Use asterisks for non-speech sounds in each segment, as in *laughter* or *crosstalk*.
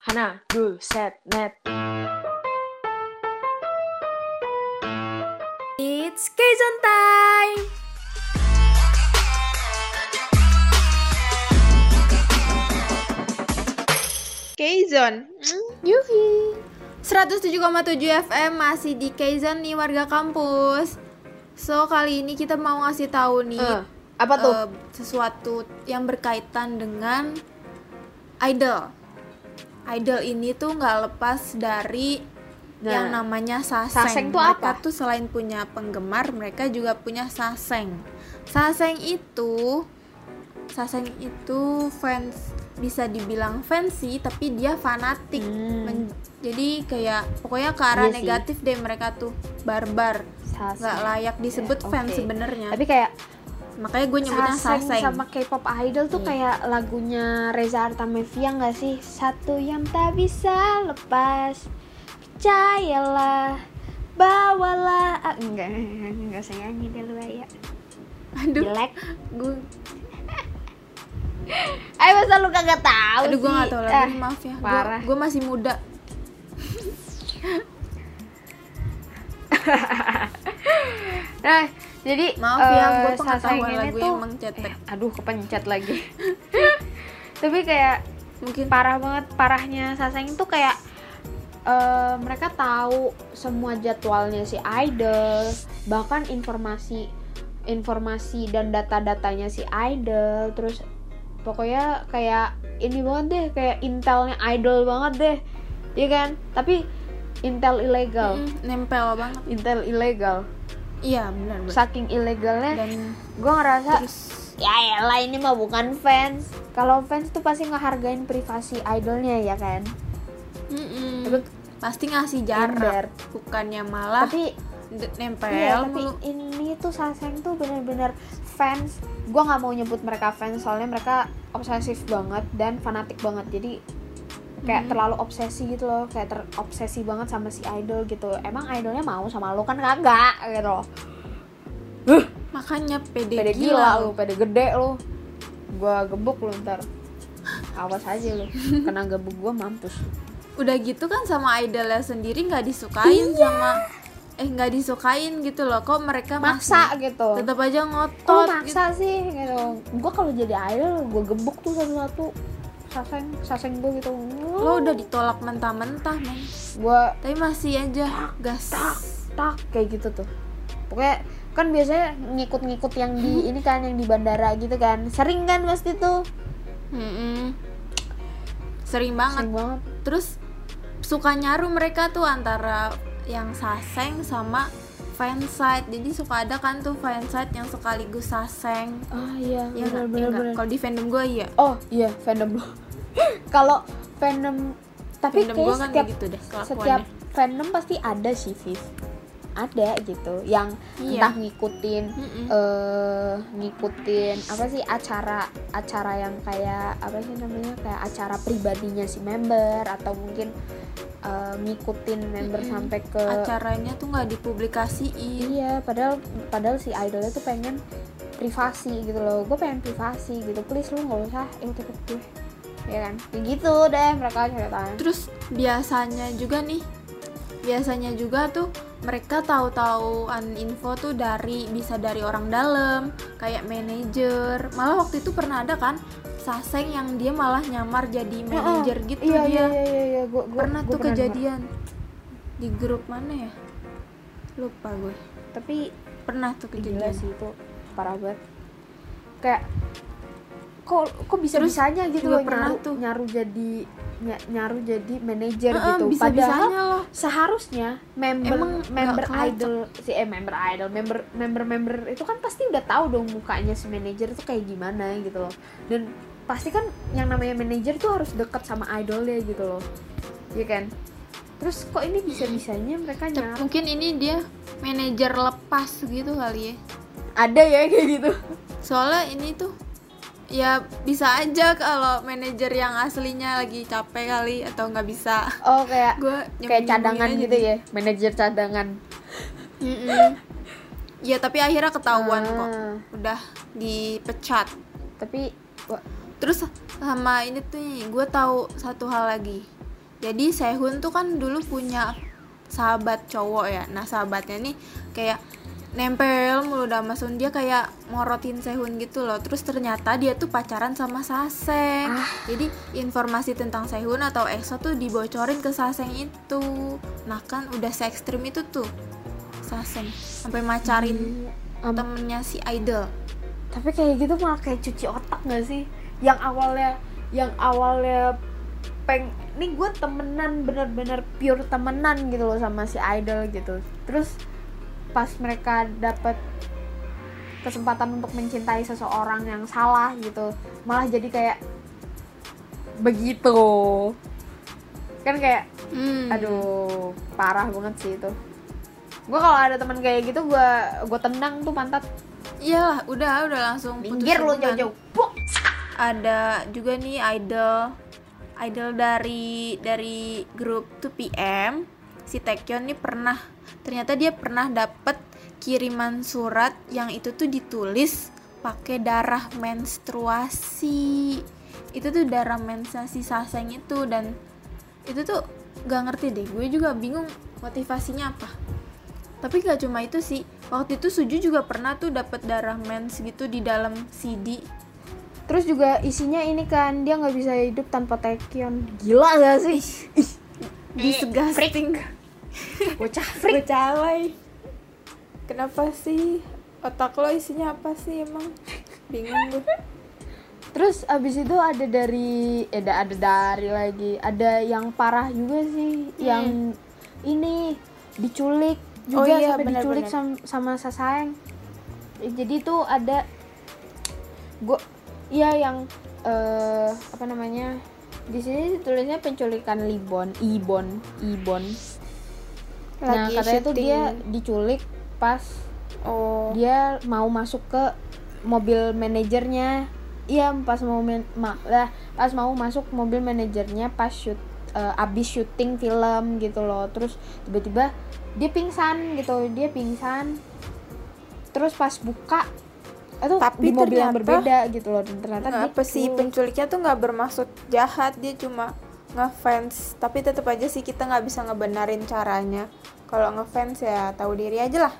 Hana, dul, set, net. It's Kaizen time! Kaizen. Yuhi. 107,7 FM masih di Kaizen nih warga kampus. So kali ini kita mau ngasih tahu nih uh, apa tuh uh, sesuatu yang berkaitan dengan idol Idol ini tuh nggak lepas dari Nah, yang namanya saseng. saseng tuh mereka apa? tuh selain punya penggemar, mereka juga punya saseng. Saseng itu Saseng itu fans bisa dibilang fans sih, tapi dia fanatik. Hmm. Men- jadi kayak pokoknya ke arah Iya sih. negatif deh mereka tuh barbar, Saseng. nggak layak disebut Ya, fans oke. sebenarnya. Tapi kayak Makanya gue nyebutnya Saseng, saseng. sama K-pop idol tuh Iya. kayak lagunya Reza Artamevia nggak sih? Satu yang tak bisa lepas, percayalah, bawalah. Ah, enggak, enggak usah nyanyi deh lu ya. Aduh, Jelek. gue, *laughs* Ayo masa lu kagak tahu aduh gue sih? nggak tahu lagi, nih, maaf ya. Gue, parah. gue masih muda. Nah, *laughs* jadi Maaf ya, eh, gue pengetahuan lagu tuh- yang eh, aduh kepencet lagi. *laughs* Tapi kayak Mungkin. parah banget parahnya Saseng itu kayak eh, mereka tahu semua jadwalnya si idol bahkan informasi informasi dan data-datanya si idol terus pokoknya kayak ini banget deh kayak intelnya idol banget deh ya kan? Tapi intel ilegal. Mm-mm, nempel banget. intel ilegal Iya benar. saking ilegalnya Dan gue ngerasa terus ya elah ini mah bukan fans kalau fans tuh pasti ngehargain privasi idolnya ya kan mm-mm, Tapi pasti ngasih ember. jarak, bukannya malah tapi nempel iya tapi mulu. ini tuh Saseng tuh bener-bener fans gue nggak mau nyebut mereka fans soalnya mereka obsesif banget dan fanatik banget jadi kayak Hmm. terlalu obsesi gitu loh kayak terobsesi banget sama si idol gitu. Emang idolnya mau sama lo kan kagak gitu loh. Makanya pede, pede gila, gila. lu pede gede lu. Gua gebuk lu ntar. Awas aja lu kena gebuk gua mampus. Udah gitu kan sama idolnya sendiri nggak disukain Iya. sama eh nggak disukain gitu loh. Kok mereka maksa masih gitu. tetap aja kok ngotot gitu. maksa sih gitu. Gua kalau jadi idol gua gebuk tuh satu-satu saseng saseng gua gitu Lo udah ditolak mentah-mentah, men. gua Tapi masih aja gas. tak tak kayak gitu tuh pokoknya kan biasanya ngikut-ngikut yang di ini kan yang di bandara gitu kan sering kan pasti tuh Mm-mm. Sering banget. sering banget Terus suka nyaru mereka tuh antara yang saseng sama fansite. Jadi suka ada kan tuh fansite yang sekaligus saseng. ah iya Ya bener nggak? Ya bener bener Kalau di fandom gue iya. oh iya fandom lo *laughs* kalau fandom tapi fandom kayak gue kan setiap gitu deh setiap fandom pasti ada sih Viv ada gitu yang Iya. entah ngikutin eh ngikutin apa sih acara acara yang kayak apa sih namanya kayak acara pribadinya si member atau mungkin eh, ngikutin member Mm-mm. sampai ke acaranya tuh nggak dipublikasiin. iya padahal padahal si idolnya tuh pengen privasi gitu loh gue pengen privasi gitu please lu nggak usah ikut ikut gue ya kan ya gitu deh mereka ceritanya Terus biasanya juga nih, biasanya juga tuh mereka tahu-tahuan info tuh dari bisa dari orang dalam, kayak manajer. Malah waktu itu pernah ada kan Saseng yang dia malah nyamar jadi manajer gitu iya, dia. iya iya iya iya gue pernah tuh kejadian di grup mana ya? Lupa gue. tapi Pernah tuh kejadian. sih itu parah banget kayak kok kok bisa bisanya gitu loh pernah nyaru tuh. nyaru jadi ny- nyaru jadi manajer Heeh, gitu. Bisa padahal loh. seharusnya member Emang member idol si eh member idol member member member itu kan pasti udah tahu dong mukanya si manajer itu kayak gimana gitu loh. Dan pasti kan yang namanya manajer tuh harus deket sama idolnya gitu loh. Ya kan? Terus kok ini bisa bisanya mereka nyaru? Mungkin ini dia manajer lepas gitu kali ya. ada ya kayak gitu. Soalnya ini tuh ya bisa aja kalau manajer yang aslinya lagi capek kali atau nggak bisa. Oh kayak gue kayak cadangan gitu ya? Manajer cadangan. Ya tapi akhirnya ketahuan kok. Ah, udah dipecat. Tapi wah, terus sama ini tuh gue tahu satu hal lagi. Jadi Sehun tuh kan dulu punya sahabat cowok ya. Nah sahabatnya nih kayak nempel mulu sama Sun dia kayak morotin Sehun gitu loh. Terus ternyata dia tuh pacaran sama Saseng jadi informasi tentang Sehun atau EXO tuh dibocorin ke Saseng itu. Nah kan udah se ekstrim itu tuh Saseng sampai macarin Am- temennya si idol. Tapi kayak gitu malah kayak cuci otak gak sih? Yang awalnya yang awalnya peng ini gue temenan bener-bener pure temenan gitu loh sama si idol gitu. Terus pas mereka dapet kesempatan untuk mencintai seseorang yang salah gitu malah jadi kayak begitu. Kan kayak hmm. aduh parah banget sih itu. Gue kalau ada teman kayak gitu gue gue tendang tuh pantat. Iyalah udah udah langsung lu hubungan. jauh-jauh. Ada juga nih idol idol dari dari grup 2PM si Taekyon nih pernah ternyata dia pernah dapet kiriman surat yang itu tuh ditulis pakai darah menstruasi itu tuh darah menstruasi Saseng itu dan itu tuh gak ngerti deh gue juga bingung motivasinya apa tapi gak cuma itu sih waktu itu Suju juga pernah tuh dapet darah mens gitu di dalam CD Terus juga isinya ini kan dia nggak bisa hidup tanpa Taekyon. Gila gak sih? Disgusting Bocah freak. bocah *laughs* alay. kenapa sih otak lo isinya apa sih emang bingung gue Terus abis itu ada dari eh ada dari lagi. Ada yang parah juga sih yang ini diculik Oh juga iya, sampai diculik benar-benar. sama, sama Sasayang. Eh, Jadi tuh ada gua iya yang eh apa namanya? Di sini tulisnya penculikan Libon, Ibon, Ibon. Nah, Lagi katanya tuh syuting. dia diculik pas oh dia mau masuk ke mobil manajernya iya pas mau men- ma- lah pas mau masuk mobil manajernya pas shoot eh, abis syuting film gitu loh terus tiba-tiba dia pingsan gitu dia pingsan terus pas buka itu Tapi di mobil yang ternyata- berbeda gitu loh dan ternyata apa sih culik. penculiknya tuh nggak bermaksud jahat dia cuma ngefans. Tapi tetap aja sih kita nggak bisa ngebenarin caranya. Kalau ngefans ya tahu diri aja lah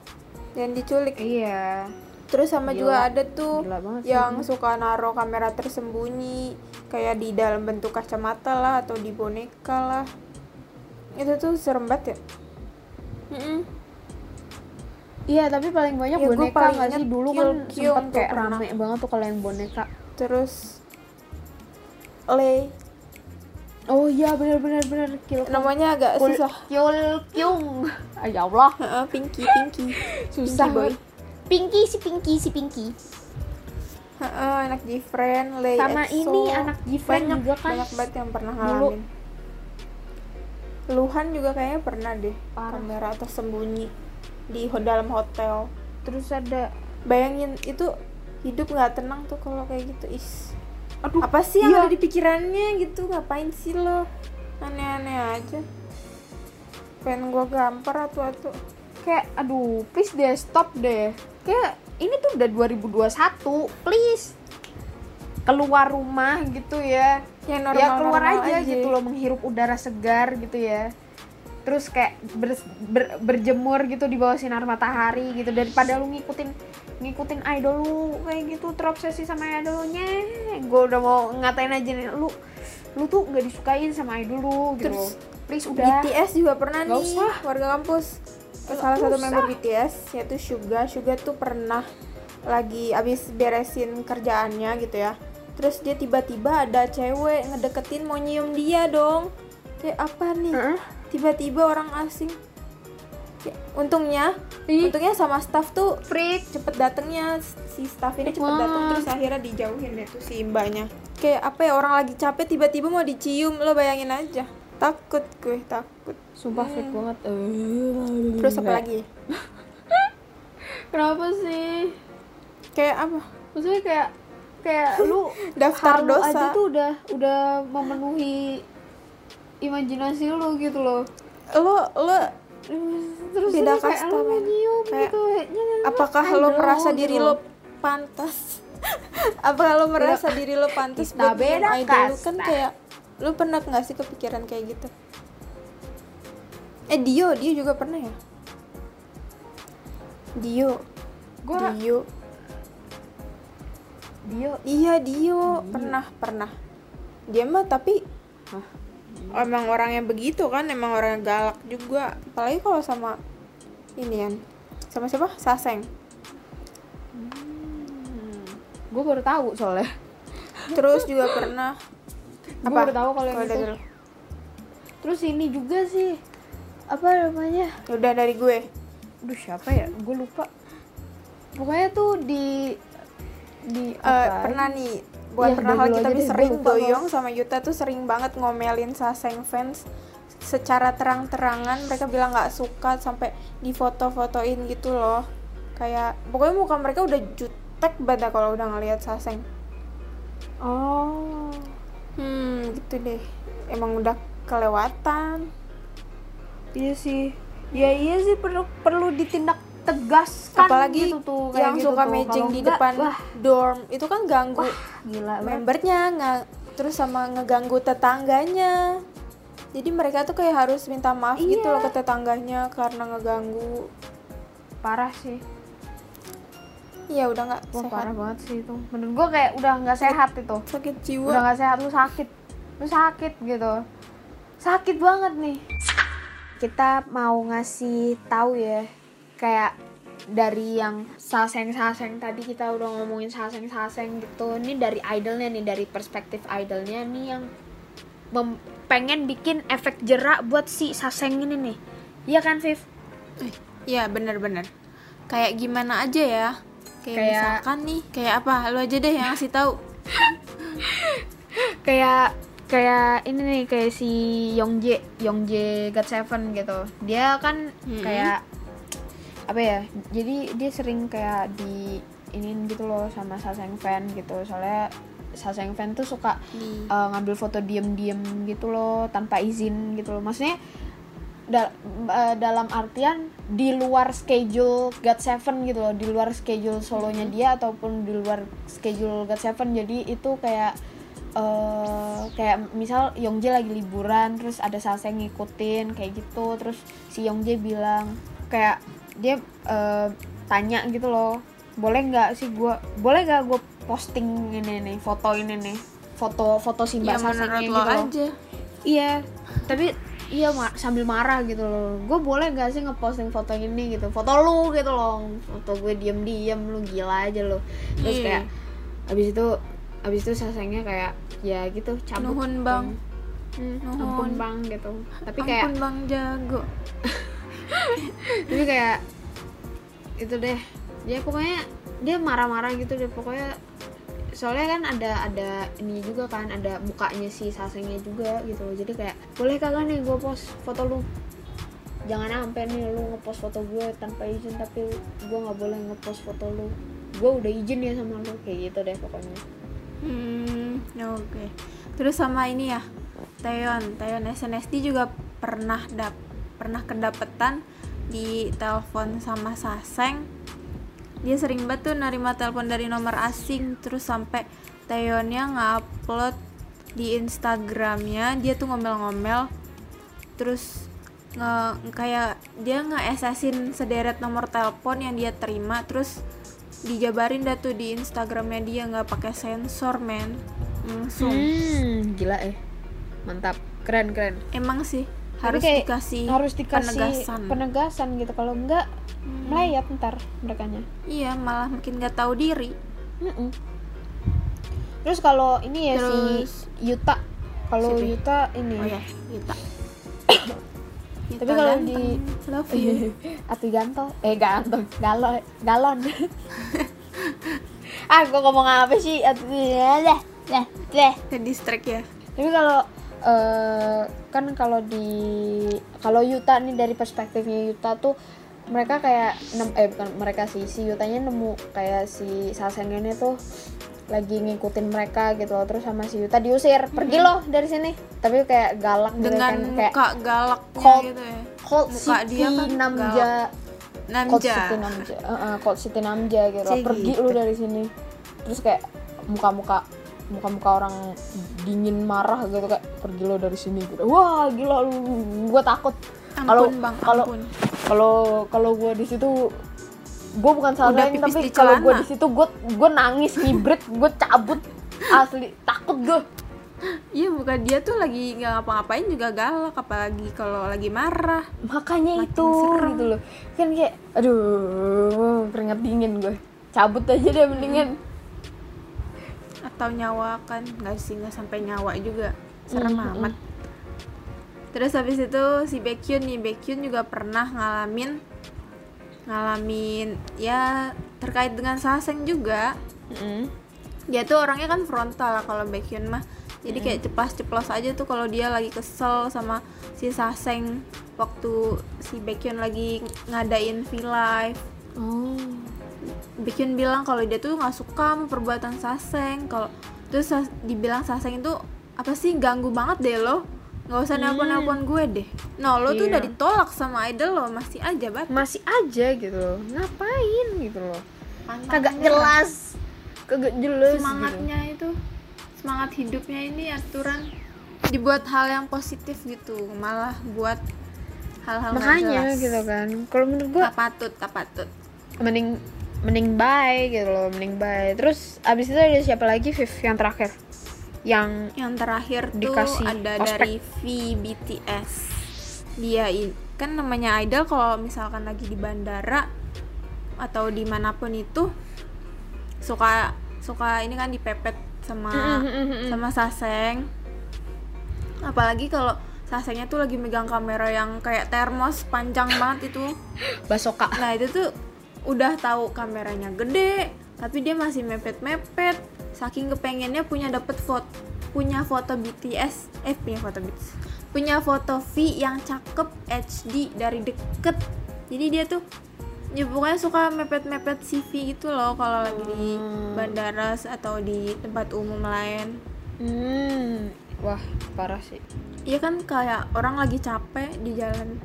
jangan diculik. Iya. Terus sama Gila. juga ada tuh sih. yang ini. suka naruh kamera tersembunyi kayak di dalam bentuk kacamata lah atau di boneka lah. Itu tuh serem banget ya iya tapi paling banyak Ya, boneka paling inget sih? dulu kan sempet kayak rame banget tuh kalau yang boneka. Terus Lei oh iya benar benar benar namanya agak Kul- susah. Kyul Kyung. Ah, ya Allah, Heeh, Pinky Pinky. *laughs* Susah Pinky boy. Pinky si Pinky si Pinky. Heeh, anak Gfriend Lei Sama EXO. ini anak Gfriend banyak, juga kan. banyak banget yang pernah ngalamin. Luhan juga kayaknya pernah deh. Parah. kamera tersembunyi di dalam hotel Terus ada bayangin itu hidup nggak tenang tuh kalau kayak gitu is aduh apa sih yang iya. ada di pikirannya gitu ngapain sih lo aneh-aneh aja pengen gua gampar atu-atu kayak aduh please deh stop deh. Kayak ini tuh udah 2021, please. Keluar rumah gitu ya. ya normal keluar aja, gitu loh menghirup udara segar gitu ya. Terus kayak ber- ber- berjemur gitu di bawah sinar matahari gitu daripada lu ngikutin ngikutin idol lu kayak gitu terobsesi sama idolnya gue udah mau ngatain aja nih lu lu tuh nggak disukain sama idol lu gitu. Terus please udah. BTS juga pernah nih usah. warga kampus. Salah satu usah. member BTS yaitu Suga. Suga tuh pernah lagi abis beresin kerjaannya gitu ya. Terus dia tiba-tiba ada cewek ngedeketin mau nyium dia dong. Kayak apa nih? Heeh. Tiba-tiba orang asing. Untungnya Ih. untungnya sama staff tuh freak. cepet datangnya si staff ini cepet datang terus akhirnya dijauhin deh tuh si mbaknya. Kayak apa ya orang lagi capek tiba-tiba mau dicium. Lo bayangin aja. Takut gue takut. Sumpah freak banget. Terus apa lagi? *laughs* Kenapa sih? Kayak apa? Maksudnya kayak kayak lu *laughs* Daftar dosa. aja tuh udah udah memenuhi imajinasi lu gitu loh. Lo lo terus Beda kayak kasta, lu Kayak, gitu kayaknya *laughs* apakah lo merasa diri lo pantas? Apakah lo merasa diri lo pantas buat beda idol lo? Kan kayak lo pernah nggak sih kepikiran kayak gitu? Eh Dio Dio juga pernah ya? Dio. Gua Dio. Dio. Iya Dio. Pernah pernah. Dia mah tapi Hah? Emang orangnya begitu kan emang orangnya galak juga. Apalagi kalau sama ini kan sama siapa? Saseng. Gue baru tahu soalnya. *laughs* Terus juga pernah. Gue baru tahu kalau yang itu terus ini juga sih. Apa namanya? Udah dari gue. Aduh siapa ya? Gue lupa. Pokoknya tuh di di apa? pernah nih buat Iya, pernah deh, gua sering Doyong sama Yuta tuh sering banget ngomelin Saseng fans. Secara terang-terangan mereka bilang nggak suka sampai di foto-fotoin gitu loh. Kayak pokoknya muka mereka udah jutek banget kalau udah ngelihat Saseng. Oh. Hmm gitu deh. Emang udah kelewatan. Iya sih. Ya iya sih perlu perlu ditindak tegas kan apalagi gitu tuh kayak yang gitu suka tuh. matching di enggak, depan wah. dorm itu kan ganggu gila banget. membernya nggak terus sama ngeganggu tetangganya. Jadi mereka tuh kayak harus minta maaf gitu Iya. loh ke tetangganya karena ngeganggu. Parah sih. Ya udah nggak Wah sehat. parah banget sih itu. Menurut gue kayak udah nggak sehat itu. sakit udah jiwa nggak sehat lu sakit. Lu sakit gitu. Sakit banget nih. Kita mau ngasih tahu ya kayak dari yang saseng-saseng tadi kita udah ngomongin saseng-saseng gitu. Ini dari idolnya nih dari perspektif idolnya nih yang pengen bikin efek jerak buat si saseng ini nih. Iya kan Viv? Iya bener-bener kayak gimana aja ya? Kayak, Kayak- misalkan nih kayak apa? Lu aja deh yang ngasih tahu. *laughs* Kayak kayak ini nih kayak si Yongjae Yongjae God Seven gitu. Dia kan Mm-mm. kayak apa ya jadi dia sering kayak di ini gitu loh sama Saseng fan gitu. Soalnya Saseng fan tuh suka Di- eh, ngambil foto diem-diem gitu loh tanpa izin gitu loh. Maksudnya dal- eh, dalam artian di luar schedule God Seven gitu loh di luar schedule solonya dia ataupun di luar schedule God Seven. Jadi itu kayak eh kayak misal Yongjae lagi liburan terus ada Saseng ngikutin kayak gitu terus si Yongjae bilang kayak dia eh, tanya gitu loh boleh nggak sih gua boleh nggak gue posting ini nih foto ini nih foto foto si ya menurut gitu lo loh aja iya tapi iya ma- sambil marah gitu loh gue boleh gak sih ngeposting foto ini gitu foto lu gitu loh foto gue diem diem lu gila aja lo terus Iya. kayak abis itu abis itu sasengnya kayak ya gitu cabut Nuhun, Bang. Hmm, Nuhun. ampun bang gitu tapi kayak ampun bang jago tapi kayak itu deh. Dia pokoknya dia marah-marah gitu deh. Pokoknya soalnya kan ada ada ini juga kan ada mukanya si sasengnya juga gitu. Jadi kayak boleh kagak nih gue post foto lu? Jangan sampai nih lu ngepost foto gue tanpa izin tapi gue nggak boleh ngepost foto lu. Gue udah izin ya sama lu. Kayak gitu deh pokoknya. Hmm oke. Terus sama ini ya Taeyeon. Taeyeon SNSD juga pernah dap pernah kedapetan di telepon sama Saseng. Dia sering banget tuh nerima telepon dari nomor asing terus sampai Taeyeonnya ngupload di Instagramnya. Dia tuh ngomel-ngomel terus nge kayak dia nge sederet nomor telepon yang dia terima terus dijabarin dah tuh di Instagramnya dia nggak pakai sensor men. Langsung. Hmm, gila eh. Mantap. Keren keren. Emang sih harus kayak dikasih harus dikasih penegasan. penegasan gitu. Kalau enggak Hmm. melayat ntar merekanya. Iya malah makin nggak tahu diri. Mm-mm. Terus kalau ini ya Terus- si Yuta, kalau Siapa? Yuta. Ini, oh ya Yuta. *coughs* Tapi kalau di- love you. *laughs* Ati gantol, eh gantol, galon, galon. *laughs* ah, gua ngomong apa sih? Ati, deh, deh, deh. ke distract ya. Tapi kalau eh kan kalau di kalau Yuta nih dari perspektifnya Yuta tuh mereka kayak nem, eh bukan mereka sih si Yutanya nemu kayak si Saseng ini tuh lagi ngikutin mereka gitu loh terus sama si Yuta diusir pergi loh dari sini. Tapi kayak galak gitu dengan kan kayak muka galaknya cold- gitu ya. Cold muka City dia kan Namja. Cold Namja City Namja. Uh, uh, Cold City Namja gitu Kayak pergi gitu. lu dari sini. Terus kayak muka-muka muka-muka orang dingin marah gitu kayak pergi lo dari sini gitu. Wah gila lu. Gue takut. Kalau- kalau- kalau kalau gue di situ gue bukan salah tapi kalau gue di situ gue gue nangis ngibrit gue cabut. Asli takut gue iya bukan dia tuh lagi nggak ngapa-ngapain juga galak apalagi kalau lagi marah. Makanya Makin itu serem. gitu loh. Kan kayak aduh keringat dingin gue cabut aja deh mendingan atau nyawa kan nggak sih nggak sampai nyawa juga. Serem Mm, amat. Terus habis itu si Baekhyun nih Baekhyun juga pernah ngalamin ngalamin ya terkait dengan Saseng juga. Mm. dia tuh orangnya kan frontal lah kalau Baekhyun mah. Jadi kayak ceplas-ceplos aja tuh kalau dia lagi kesel sama si Saseng waktu si Baekhyun lagi ngadain V-Live oh Baekhyun bilang kalau dia tuh nggak suka sama perbuatan Saseng. Kalau terus Sas- dibilang Saseng itu apa sih ganggu banget deh lo. Nggak usah nelpon nelpon gue deh. No lo tuh Iya. udah ditolak sama idol lo masih aja bat. Masih aja gitu loh. Ngapain gitu loh? Pantang kagak jelas. Kagak jelas gitu. semangatnya itu semangat hidupnya ini aturan. Dibuat hal yang positif gitu malah buat hal-hal makanya jelas. gitu kan. Kalau menurut gua tak patut tak patut. Mending mending bye gitu loh mending bye. Terus abis itu ada siapa lagi Viv yang terakhir? Yang yang terakhir Dikasih tuh ada ospek. dari VBTS dia in, kan namanya idol kalau misalkan lagi di bandara atau di mana pun itu suka suka ini kan dipepet sama sama Saseng. Apalagi kalau Sasengnya tuh lagi megang kamera yang kayak termos panjang banget itu. Basoka. Nah itu tuh udah tahu kameranya gede, tapi dia masih mepet-mepet. Saking kepengennya punya dapet foto, punya foto BTS, eh punya foto BTS, punya foto V yang cakep HD dari deket. Jadi dia tuh ya pokoknya suka mepet-mepet CV gitu loh kalau lagi di Hmm. bandara atau di tempat umum lain. hmm wah parah sih Iya kan kayak orang lagi capek di jalan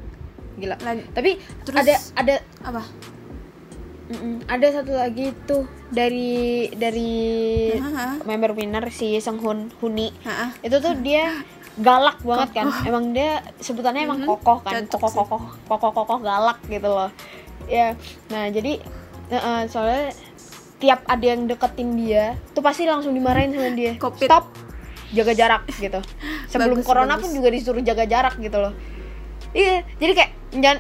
gila lagi tapi Terus- ada ada apa? Mm-mm, ada satu lagi tuh dari dari Haha. member winner si Senghun Huni Haha. itu tuh dia galak banget kan. Emang dia sebutannya emang Mhm. kokoh kan. Cocok kokoh sih. kokoh kokoh kokoh galak gitu loh. Ya. Nah jadi eh, soalnya tiap ada yang deketin dia tuh pasti langsung dimarahin sama dia. Covid. stop. Jaga jarak gitu. *laughs* Sebelum Bagus, corona bagus. pun juga disuruh jaga jarak gitu loh. Iya jadi kayak jangan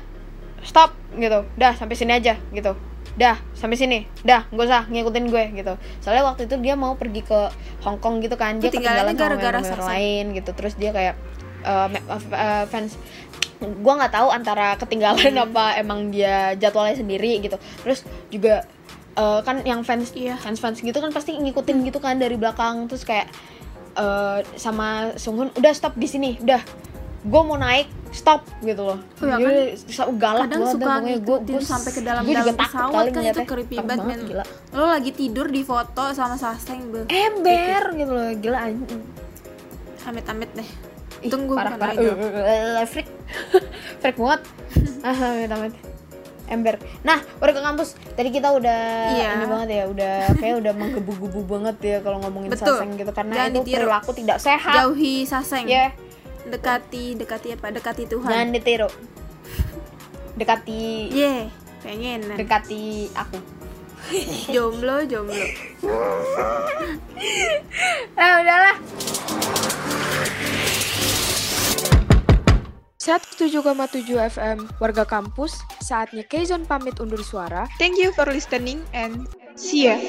stop gitu. Dah sampai sini aja gitu dah sampai sini. Dah nggak usah ngikutin gue gitu. Soalnya waktu itu dia mau pergi ke Hong Kong gitu kan. Dia ketinggalan Ketinggalannya sama gara-gara member Saseng. lain gitu. Terus dia kayak eh, fans gue nggak tahu antara ketinggalan Hmm. apa emang dia jadwalnya sendiri gitu. Terus juga eh, kan yang fans Iya. fans fans gitu kan pasti ngikutin gitu kan dari belakang. Terus kayak eh, sama Sunghun udah stop di sini. Udah gue mau naik stop gitu loh. Oh ya Dia sa- galak kadang suka ngikutin gua- sampai ke dalam dalam pesawat kan itu creepy banget men. gila. Lo lagi tidur di foto sama Saseng be. Ember gitu loh gila anjing. Amit-amit deh. Tunggu parah parah. eh, freak. *laughs* Freak banget. *laughs* Ah amit amit ember. Nah warga kampus. Tadi kita udah Iya. ini banget ya udah *laughs* kayak udah menggebu-gebu banget ya kalau ngomongin Betul. saseng gitu karena Jangan itu ditiru. perilaku tidak sehat. Jauhi Saseng ya dekati dekati apa? Dekati Tuhan. Jangan ditiru. Dekati. Ye yeah, pengen. Dekati aku. Jomblo jomblo. Nah *laughs* udahlah. 107,7 FM Warga Kampus. Saatnya Kezon pamit undur suara. Thank you for listening and see ya.